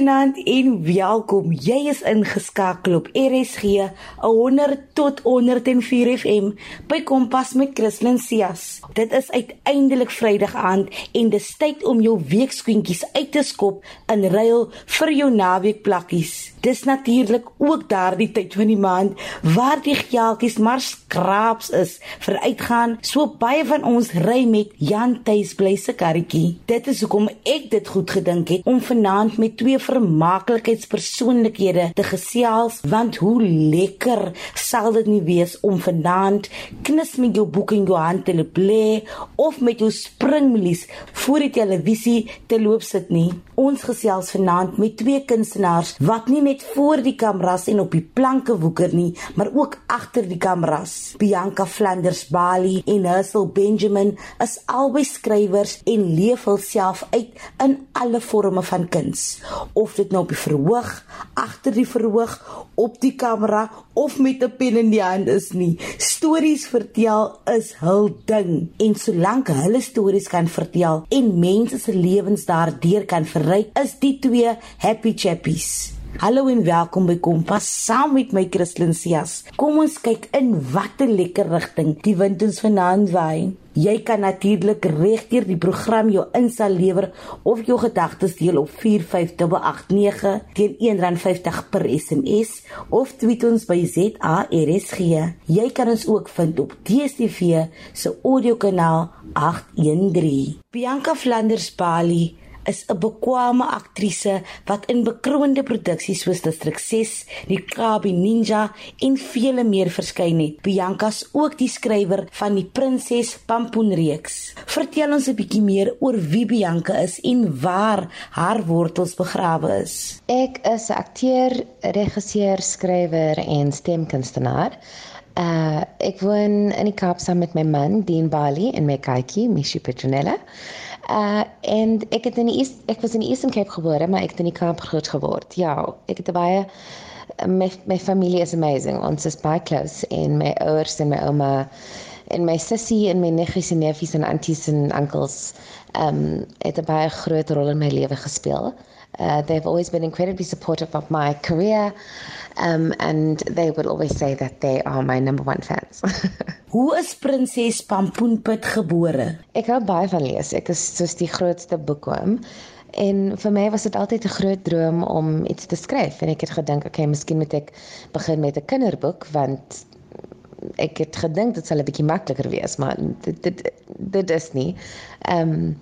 Goeienaand en welkom. Jy is ingeskakel op RSG 100 tot 104 FM by Kompas met Christlyn Cias. Dit is uiteindelik Vrydag aand en dis tyd om jou weekskoentjies uit te skop in ruil vir jou naweek plakkies. Dis natuurlik ook daardie tyd van die maand waar die geeltjies maar skraaps is vir uitgaan. So baie van ons ry met Jan Tuis bly se karretjie. Dit is hoekom ek dit goed gedink het om vanaand met twee vermaaklikheidspersoonlikhede te gesels want hoe lekker sal dit nie wees om vanaand knus met jou boek in jou hand te lê of met jou springmelies voor die televisie te loop sit nie. Ons gesels vanaand met twee kunstenaars wat nie net voor die kameras en op die planke woeker nie, maar ook agter die kameras. Bianca Flanders Bali en Hussel Benjamin is albei skrywers en leef hulself uit in alle forme van kuns. Of dit nou op die verhoog, agter die verhoog, op die kamera of met 'n pen in die hand is nie. Stories vertel is hul ding en solank hulle stories kan vertel en mense se lewens daardeur kan verryk, is die twee happy chappies. Hallo en welkom by Kompas saam met my Christlyn Cias. Kom ons kyk in watter lekker rigting die wind ons vanaand waai. Jy kan natuurlik regdeur die program jou insal lewer of jou gedagtes deel op 45889 teen R1.50 per SMS of tweet ons by ZARSG. Jy kan ons ook vind op DStv se audiokanaal 813. Bianca Flanders Bali is 'n bekwame aktrise wat in bekroonde produksies soos Distrik 6, Die Kabi Ninja en vele meer verskyn het. Bianca's ook die skrywer van die Prinses Pampoen reeks. Vertel ons 'n bietjie meer oor wie Bianca is en waar haar wortels begrawe is. Ek is 'n akteur, regisseur, skrywer en stemkunstenaar. Uh ek woon in die Kaap saam met my man, Dean Bali en my katjie, Mishi Petronella. Uh en ek het in die East, ek was in die Eastern Cape gebore, maar ek het in die Kaap groot geword. Ja, ek het baie my my familie is amazing. Ons is baie close en my ouers en my ouma en my sussie en my neggies en neefies en aunties en onkels um het 'n baie groot rol in my lewe gespeel. Uh, they've always been incredibly supportive of my career, um, and they will always say that they are my number one fans. Hoe is Prinses Pampoenpit gebore? Ek hou baie van lees. Ek is soos die grootste boekoom. En vir my was dit altyd 'n groot droom om iets te skryf en ek het gedink, okay, miskien moet ek begin met 'n kinderboek want ek het gedink dit sal 'n bietjie makliker wees, maar dit dit dit is nie. Ehm um,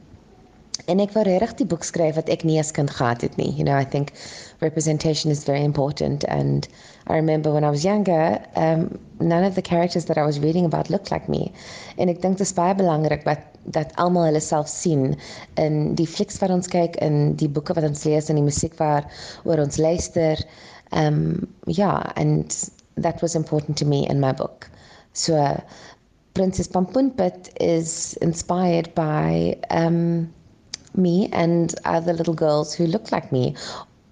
en ek wou regtig die boek skryf wat ek nie as kind gehad het nie. You know, I think representation is very important and I remember when I was younger, um none of the characters that I was reading about looked like me. En ek dink dit is baie belangrik dat dat almal hulle self sien in die flieks wat ons kyk, in die boeke wat ons lees en die musiek waar oor ons luister. Um yeah, and that was important to me in my book. So Princess Pampoenpit is inspired by um me and other little girls who look like me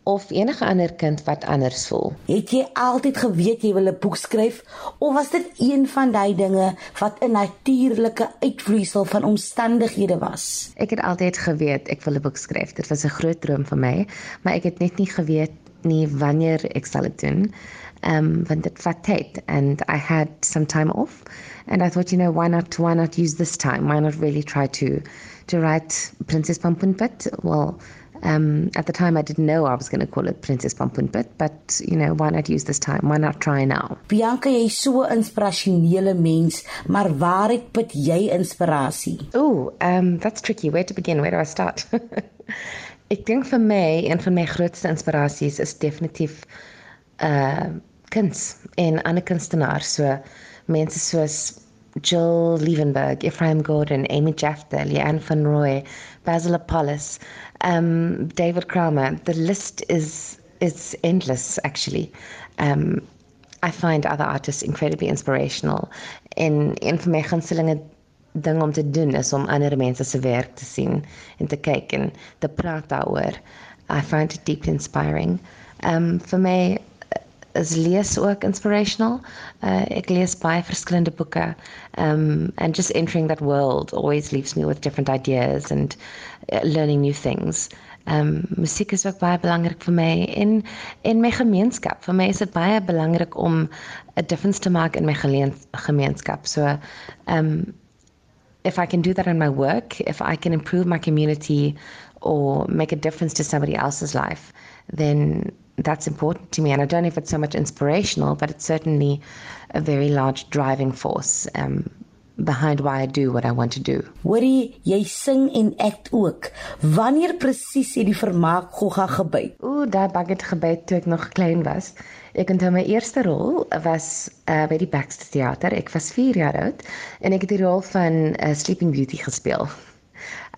of enige ander kind wat anders voel. Het jy altyd geweet jy wil 'n boek skryf of was dit een van daai dinge wat 'n natuurlike uitvloeisel van omstandighede was? Ek het altyd geweet ek wil 'n boek skryf. Dit was 'n groot droom vir my, maar ek het net nie geweet nie wanneer ek sal dit doen. Um want dit vat tyd and I had some time off and I thought you know why not why not use this time? Why not really try to to write Princess Pampoenpit. Well, um, at the time I didn't know I was going to call it Princess Pampoenpit, but you know, why not use this time? Why not try now? Bianca, jy is so 'n inspirasionele mens, maar waar het put jy inspirasie? Ooh, um that's tricky. Where to begin? Where do I start? Ek dink vir my een van my grootste inspirasies is definitief uh kuns en ander kunstenaars, so mense soos Jill Liebenberg, Ephraim Gordon, Amy Jafta, Leanne Van Roy, Basil Apollos, um, David Kramer. The list is it's endless, actually. Um, I find other artists incredibly inspirational. En een van my gunstelinge ding om te doen is om ander mense se werk te sien en te kyk en te praat daaroor. I find it deeply inspiring. Um vir my is lees ook inspirational. Uh, ek lees baie verskillende boeke. Um and just entering that world always leaves me with different ideas and uh, learning new things. Um, musiek is ook baie belangrik vir my en en my gemeenskap. Vir my is dit baie belangrik om 'n difference te maak in my gemeenskap. So um, if I can do that in my work, if I can improve my community or make a difference to somebody else's life, then that's important to me. And I don't know if it's so much inspirational, but it's certainly a very large driving force um, behind why I do what I want to do. Hoorie, jy sing en act ook. Wanneer presies het die vermaak gogga gebyt? Ooh, daai bucket gebyt toe ek nog klein was. Ek onthou my eerste rol was uh, by die Baxter Theater. Ek was 4 jaar oud en ek het die rol van uh, Sleeping Beauty gespeel.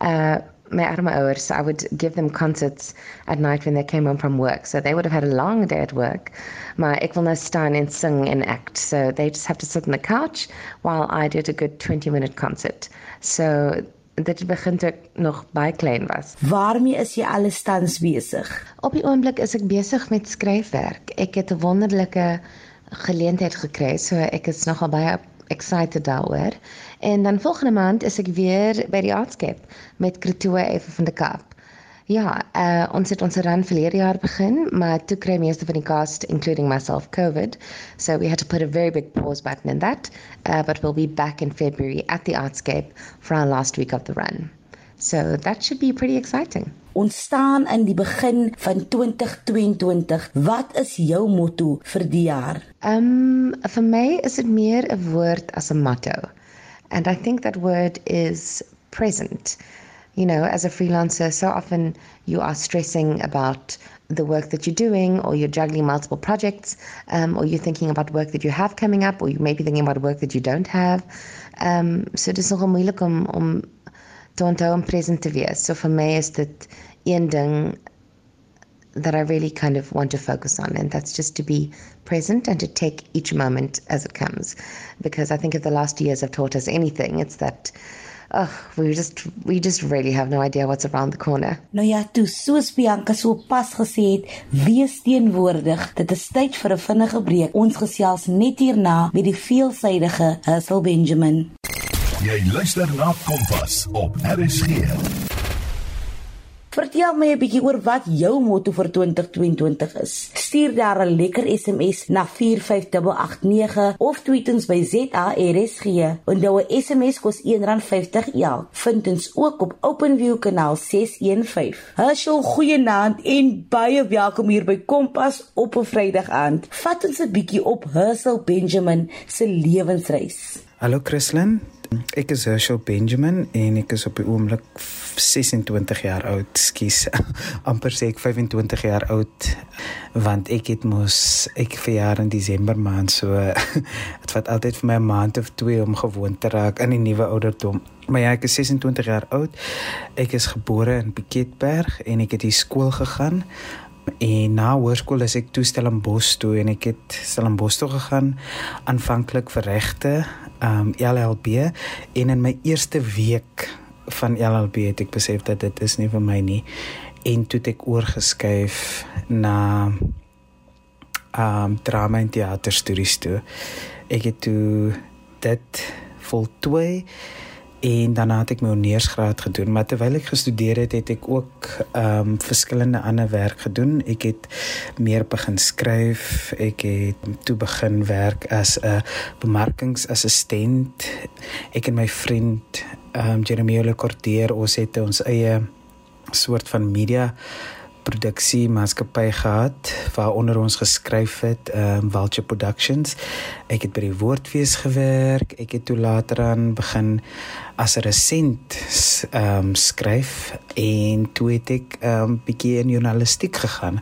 Uh my arme ouers, so I would give them concerts at night when they came home from work. So they would have had a long day at work. Maar ek wil nou staan en sing and act. So they just have to sit on the couch while I did a good 20 minute concert. So dit begin toe ek nog baie klein was. Waarmee is jy alles tans besig? Op die oomblik is ek besig met skryfwerk. Ek het 'n wonderlike geleentheid gekry, so ek is nogal baie excited daaroor. En dan volgende maand is ek weer by die Artscape met Kretoe effe van die Kaap. Ja, uh, ons het ons run verlede jaar begin, maar toe kry meeste van die cast including myself COVID. So we had to put a very big pause button in that. Uh, but we'll be back in February at the Artscape for our last week of the run. So that should be pretty exciting. Ons staan in die begin van 2022. Wat is jou motto vir die jaar? Um, vir my is dit meer 'n woord as 'n motto. And I think that word is present. you know, as a freelancer, so often you are stressing about the work that you're doing, or you're juggling multiple projects, um, or you're thinking about work that you have coming up, or you may be thinking about work that you don't have. Um, so dis nogal moeilik om om te onthou om present te wees. So vir my is dit een ding that I really kind of want to focus on, and that's just to be present and to take each moment as it comes. Because I think if the last years have taught us anything, it's that ugh, we just we just really have no idea what's around the corner. Nou ja, toe soos Bianca so pas gesê het, wees teenwoordig. Dit is tyd vir 'n vinnige breek. Ons gesels net hierna met die veelsidige Hustle Benjamin. Jy luister na Kompas op RSG. Vertel my 'n bietjie oor wat jou motto vir 2022 is. Stuur daar 'n lekker SMS na 45889 of tweet ons by ZARSG. Onthou 'n SMS kos R1.50 elk. Vind ons ook op OpenView kanaal 615. Hallo, goeienaand en baie welkom hier by Kompas op 'n Vrydag aand. Vat ons 'n bietjie op Hustle Benjamin se lewensreis. Hallo Christlyn, Ek is Herschel Benjamin en ek is op die oomblik 26 jaar oud. Skus. amper sê ek 25 jaar oud want ek het mos ek verjaar in Desember maand so dit vat altyd vir my 'n maand of 2 om gewoon te raak in die nuwe ouderdom. Maar ja, ek is 26 jaar oud. Ek is gebore in Piketberg en ek het hier skool gegaan. En na hoërskool is ek toe Stellenbosch toe en ek het Stellenbosch toe gegaan aanvanklik vir regte um LLB en in my eerste week van LLB het ek besef dat dit is nie vir my nie en toe het ek oorgeskuif na um drama en teater studies toe. Ek het toe dit voltooi en daarna het ek my honeursgraad gedoen maar terwyl ek gestudeer het het ek ook ehm um, verskillende ander werk gedoen. Ek het meer begin skryf ek het toe begin werk as 'n bemarkingsassistent. Ek en my vriend ehm um, Jeremy Lecordier ons het ons eie soort van media produksie maatskappy gehad waaronder ons geskryf het ehm um, Vulture Productions. Ek het by die Woordfees gewerk. Ek het toe later aan begin as 'n resent ehm um, skryf en toe het ek ehm um, bietjie in journalistiek gegaan.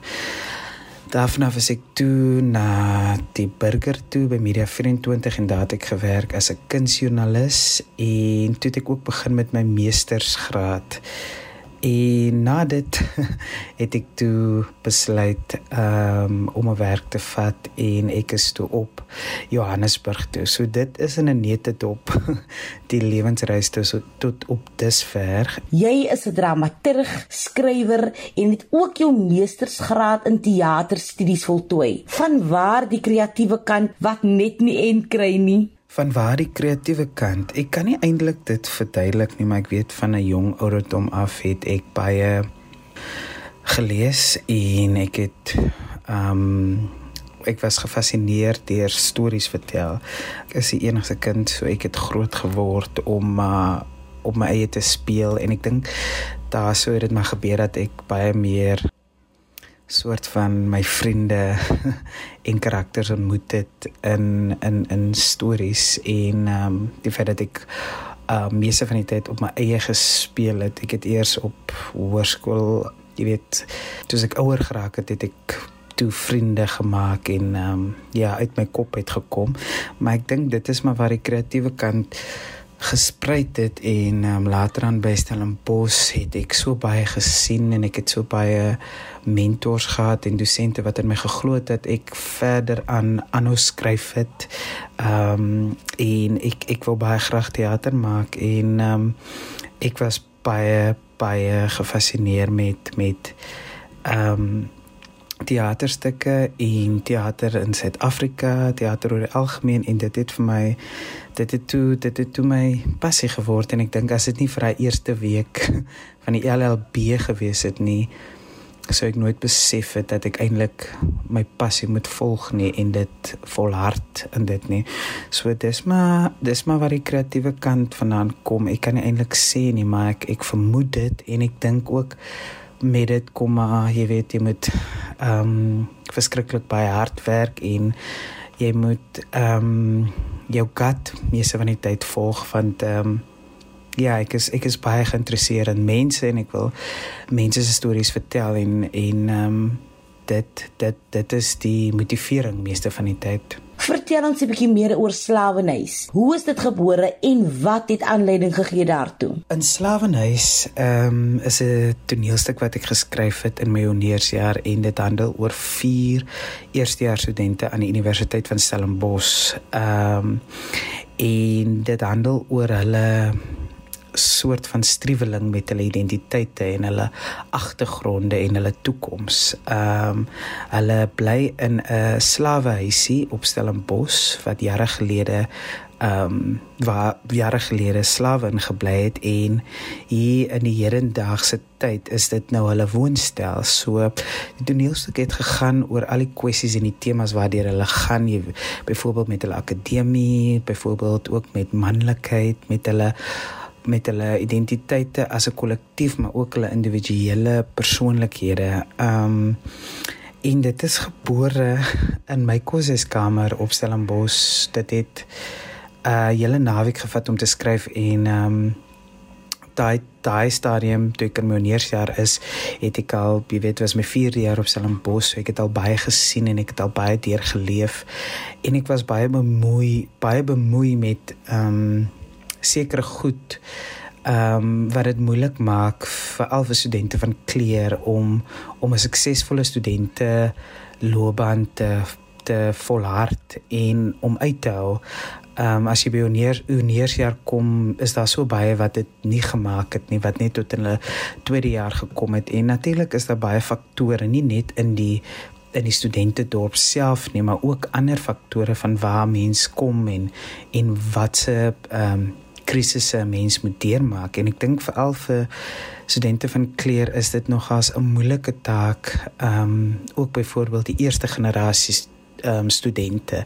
Daarna was ek toe na die Burger toe by Media 24 en daar het ek gewerk as 'n kunsjoernalis en toe het ek ook begin met my meestersgraad En na dit het ek toe besluit um, om 'n werk te vat en ek is toe op Johannesburg toe. So dit is in 'n nette dop die lewensreis tot tot op dusver. Jy is 'n dramaturg, skrywer en het ook jou meestersgraad in teaterstudies voltooi. Van waar die kreatiewe kant wat net nie en kry nie? Van waar die kreatiewe kant. Ek kan nie eintlik dit verduidelik nie, maar ek weet van 'n jong ouderdom af het ek baie gelees en ek het ehm um, ek was gefassineerd deur stories vertel. Ek is die enigste kind, so ek het groot geword om uh, op my eie te speel en ek dink daar sou dit maar gebeur dat ek baie meer soort van my vriende en karakters ontmoet het in in in stories en ehm um, die feit dat ek uh meeste van die tyd op my eie gespeel het. Ek het eers op hoërskool, jy weet, toe ek ouer geraak het, het ek toe vriende gemaak en ehm um, ja, uit my kop het gekom. Maar ek dink dit is maar waar die kreatiewe kant gespruit het en um, later aan by Stellenbosch het ek so baie gesien en ek het so baie mentors gehad en dosente wat in my geglo het dat ek verder aan aanhou skryf het. Ehm um, en ek ek wil baie graag teater maak en ehm um, ek was baie baie gefassineer met met ehm um, teaterstukke en teater in Suid-Afrika, teater oor die algemeen en dit het vir my dit het toe dit het toe my passie geword en ek dink as dit nie vir daai eerste week van die LLB gewees het nie sou ek nooit besef het dat ek eintlik my passie moet volg nie en dit volhard in dit nie. So dis maar dis maar waar die kreatiewe kant vandaan kom. Ek kan nie eintlik sê nie, maar ek ek vermoed dit en ek dink ook met dit kom maar jy weet jy moet ehm um, verskriklik baie hard werk en jy moet ehm um, jou gut meeste van die tyd volg want ehm um, ja ek is ek is baie geïnteresseerd in mense en ek wil mense se stories vertel en en ehm um, dit dit dit is die motivering meeste van die tyd. Vertel ons 'n bietjie meer oor slawenhuis. Hoe is dit gebore en wat het aanleiding gegee daartoe? In slawenhuis ehm um, is 'n toneelstuk wat ek geskryf het in my honeursjaar en dit handel oor vier eerstejaars studente aan die Universiteit van Stellenbosch. Ehm um, en dit handel oor hulle soort van striweling met hulle identiteite en hulle agtergronde en hulle toekoms. Ehm um, hulle bly in 'n slawehuisie op Stellenbosch wat jare gelede ehm um, waar jare gelede slawe ingebly het en hier in die hedendaagse tyd is dit nou hulle woonstel. So die toneelstuk het gegaan oor al die kwessies en die temas waardeur hulle gaan, jy byvoorbeeld met hulle akademie, byvoorbeeld ook met manlikheid, met hulle met hulle identiteite as 'n kollektief maar ook hulle individuele persoonlikhede. Um en dit is gebore in my koseskamer op Stellenbosch. Dit het 'n uh, hele naweek gevat om te skryf en um daai daai stadium toe ek in my eersjaar is, het ek al, jy weet, was my 4de jaar op Stellenbosch, so ek het al baie gesien en ek het al baie deur geleef en ek was baie bemoei, baie bemoei met um sekere goed ehm um, wat dit moeilik maak vir al vir studente van kleer om om 'n suksesvolle studente loopbaan te te volhard en om uit te hou. Ehm um, as jy by uniers universiteit kom, is daar so baie wat dit nie gemaak het nie, wat net tot in hulle tweede jaar gekom het. En natuurlik is daar baie faktore, nie net in die in die studentedorp self nie, maar ook ander faktore van waar mense kom en en wat se ehm um, krisisse 'n mens moet deurmaak. En ek dink vir studente van kleer is dit nogals 'n moeilike taak ehm um, ook byvoorbeeld die eerste generasie ehm um, studente.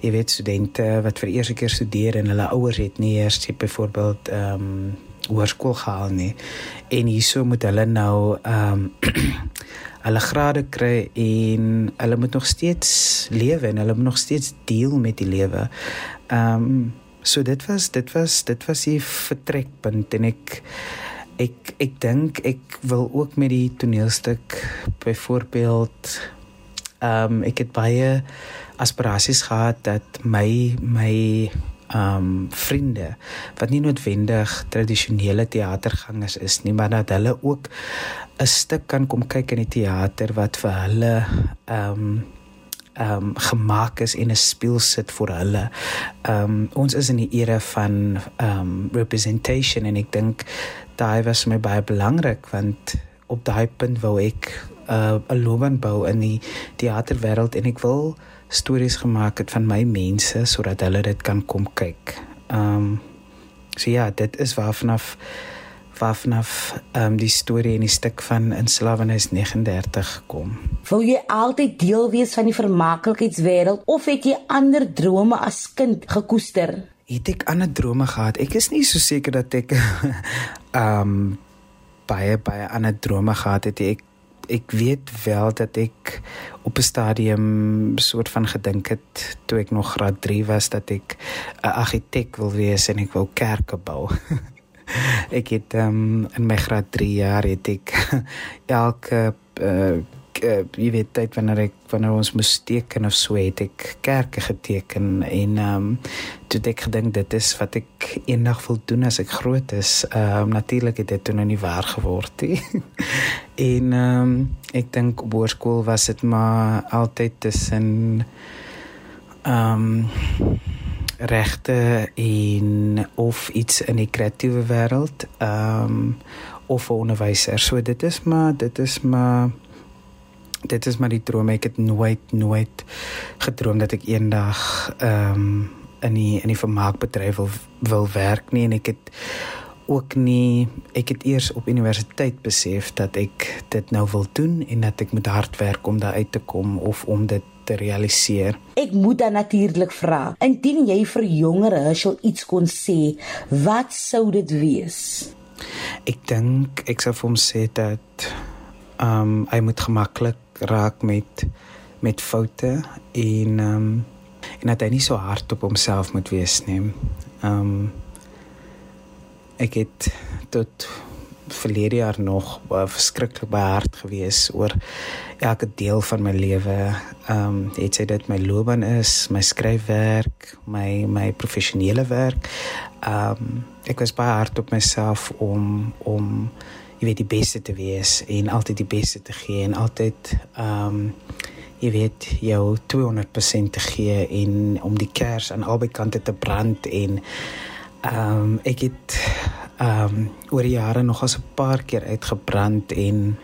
Jy weet studente wat vir eerste keer studeer en hulle ouers het nie eers sê byvoorbeeld ehm um, hoërskool gehaal nie. En hierso moet hulle nou ehm um, hulle grade kry en hulle moet nog steeds lewe en hulle moet nog steeds deel met die lewe. Ehm um, so dit was dit was dit was die vertrekpunt en ek ek ek dink ek wil ook met die toneelstuk byvoorbeeld ehm um, ek het baie aspirasies gehad dat my my ehm um, vriende wat nie noodwendig tradisionele teatergangers is nie maar dat hulle ook 'n stuk kan kom kyk in die teater wat vir hulle ehm um, ehm um, gemaak is en 'n speel sit vir hulle. Ehm um, ons is in die era van ehm um, representation en ek dink daai was my baie belangrik want op daai punt wou ek uh, 'n uh, loopbaan bou in die teaterwêreld en ek wil stories gemaak het van my mense sodat hulle dit kan kom kyk. Ehm um, so ja, dit is waarvanaf vanaf ehm um, die storie en die stuk van in slawenis 39 kom. Wou jy altyd deel wees van die vermaaklikheidswêreld of het jy ander drome as kind gekoester? Het ek ander drome gehad? Ek is nie so seker dat ek ehm um, baie baie ander drome gehad het. Ek ek weet wel dat ek op 'n stadium soort van gedink het toe ek nog graad 3 was dat ek 'n argitek wil wees en ek wil kerke bou. ek het um, in my graad 3 jaar het ek elke uh, uh, jy weet tyd wanneer ek wanneer ons moes teken of so het ek kerke geteken en ehm um, toe ek gedink dit is wat ek eendag wil doen as ek groot is. Ehm um, natuurlik het dit toe nou nie waar geword nie. en ehm um, ek dink op hoërskool was dit maar altyd tussen ehm um, regte en of iets in die kreatiewe wêreld ehm um, of 'n onderwyser. So dit is maar dit is maar dit is maar die droom. Ek het nooit nooit gedroom dat ek eendag ehm um, in die in die vermaakbedryf wil wil werk nie en ek het ook nie ek het eers op universiteit besef dat ek dit nou wil doen en dat ek moet hard werk om daar uit te kom of om dit te realiseer. Ek moet dan natuurlik vra, indien jy vir jongere sou iets kon sê, wat sou dit wees? Ek dink ek sou vir hom sê dat ehm um, hy moet gemaklik raak met met foute en ehm um, en dat hy nie so hard op homself moet wees nie. Ehm um, ek het tot verlede jaar nog uh, verskriklik baie hard gewees oor elke deel van my lewe. Ehm um, dit sê dit my loopbaan is, my skryfwerk, my my professionele werk. Ehm um, ek was baie hard op myself om om jy weet die beste te wees en altyd die beste te gee en altyd ehm um, jy weet jou 200% te gee en om die kers aan albei kante te brand en ehm um, ek het ehm um, oor die jare nog as 'n paar keer uitgebrand en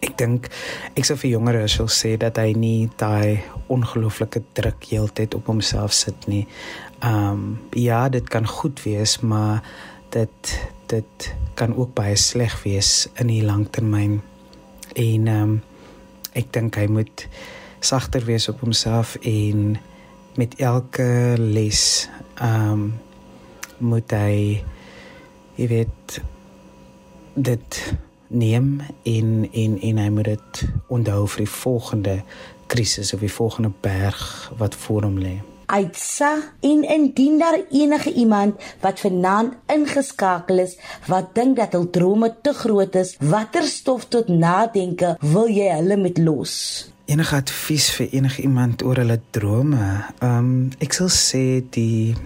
ek dink ek sou vir jongere sou sê dat hy nie daai ongelooflike druk heeltyd op homself sit nie. Ehm um, ja, dit kan goed wees, maar dit dit kan ook baie sleg wees in die langtermyn. En ehm um, ek dink hy moet sagter wees op homself en met elke les ehm um, moet hy jy weet dit neem in in in hy moet dit onthou vir die volgende krisis of die volgende berg wat voor hom lê uitsa en indien daar enige iemand wat vanaand ingeskakel is wat dink dat hul drome te groot is, watter stof tot nadenke wil jy hulle met los? Enige advies vir enige iemand oor hulle drome? Ehm um, ek sal sê die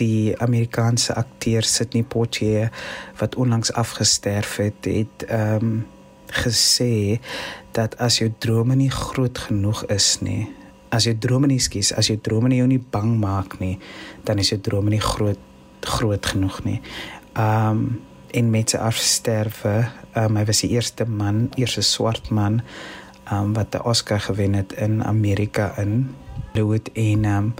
die Amerikaanse akteur Sidney Poitier wat onlangs afgesterf het, het ehm um, gesê dat as jou drome nie groot genoeg is nie, as jy drome nie skies, as jy drome nie jou nie bang maak nie, dan is jou drome nie groot groot genoeg nie. Um en met sy afsterwe, um hy was die eerste man, eerste swart man um wat 'n Oscar gewen het in Amerika in Hollywood en um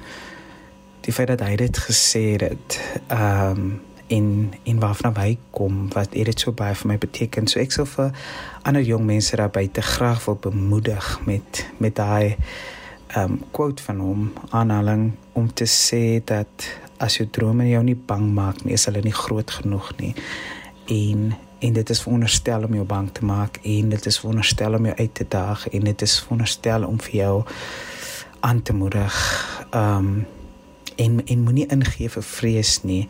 die feit dat hy dit gesê het um in in waarvan hy kom wat dit so baie vir my beteken. So ek sou vir ander jong mense daar buite graag wil bemoedig met met daai um quote van hom aanhaling om te sê dat as jou drome jou nie bang maak nie, is hulle nie groot genoeg nie. En en dit is veronderstel om jou bang te maak en dit is veronderstel om jou uit te daag en dit is veronderstel om vir jou aan te moedig. Um en en moenie ingee vir vrees nie.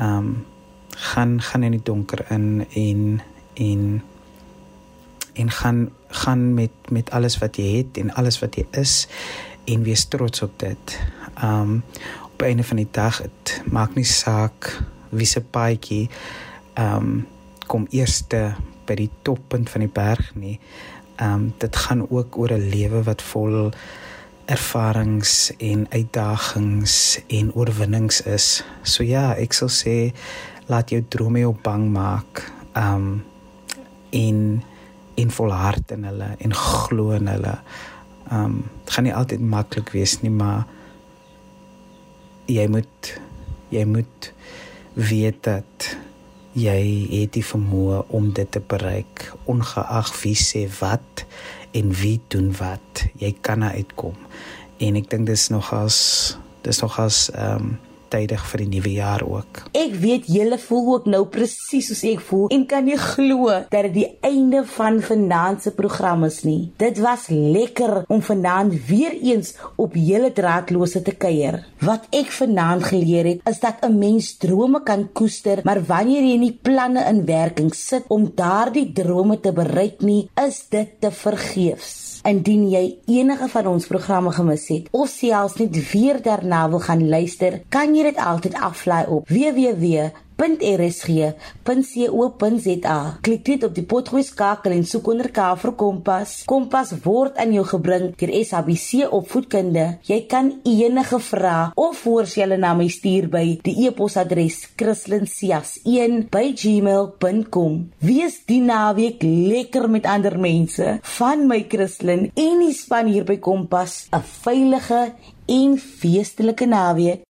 Um gaan gaan in die donker in en en en gaan gaan met met alles wat jy het en alles wat jy is en wees trots op dit. Um op 'n einde van die dag dit maak nie saak wie se paadjie um kom eerste by die toppunt van die berg nie. Um dit gaan ook oor 'n lewe wat vol ervarings en uitdagings en oorwinnings is. So ja, ek sal sê laat jou drome jou bang maak. Um en en volhard in hulle en glo in hulle. Um dit gaan nie altyd maklik wees nie, maar jy moet jy moet weet dat jy het die vermoë om dit te bereik ongeag wie sê wat en wie doen wat. Jy kan daar uitkom. En ek dink dis nogals dis nogals ehm um, tydig vir die nuwe jaar ook. Ek weet julle voel ook nou presies soos ek voel en kan nie glo dat dit die einde van vanaand se program is nie. Dit was lekker om vanaand weer eens op julle draadlose te kuier. Wat ek vanaand geleer het is dat 'n mens drome kan koester, maar wanneer jy nie planne in werking sit om daardie drome te bereik nie, is dit te vergeefs. Indien jy enige van ons programme gemis het of selfs net weer daarna wil gaan luister, kan jy dit altyd aflaai op www www.rsg.co.za. Klik net op die potgooi skakel en soek onder K vir Kompas. Kompas word aan jou gebring deur SABC Opvoedkunde. Jy kan enige vrae of voorstelle na my stuur by die e-posadres christlincias1@gmail.com. Wees die naweek lekker met ander mense. Van my Christlin en die span hier by Kompas, 'n veilige en feestelike naweek.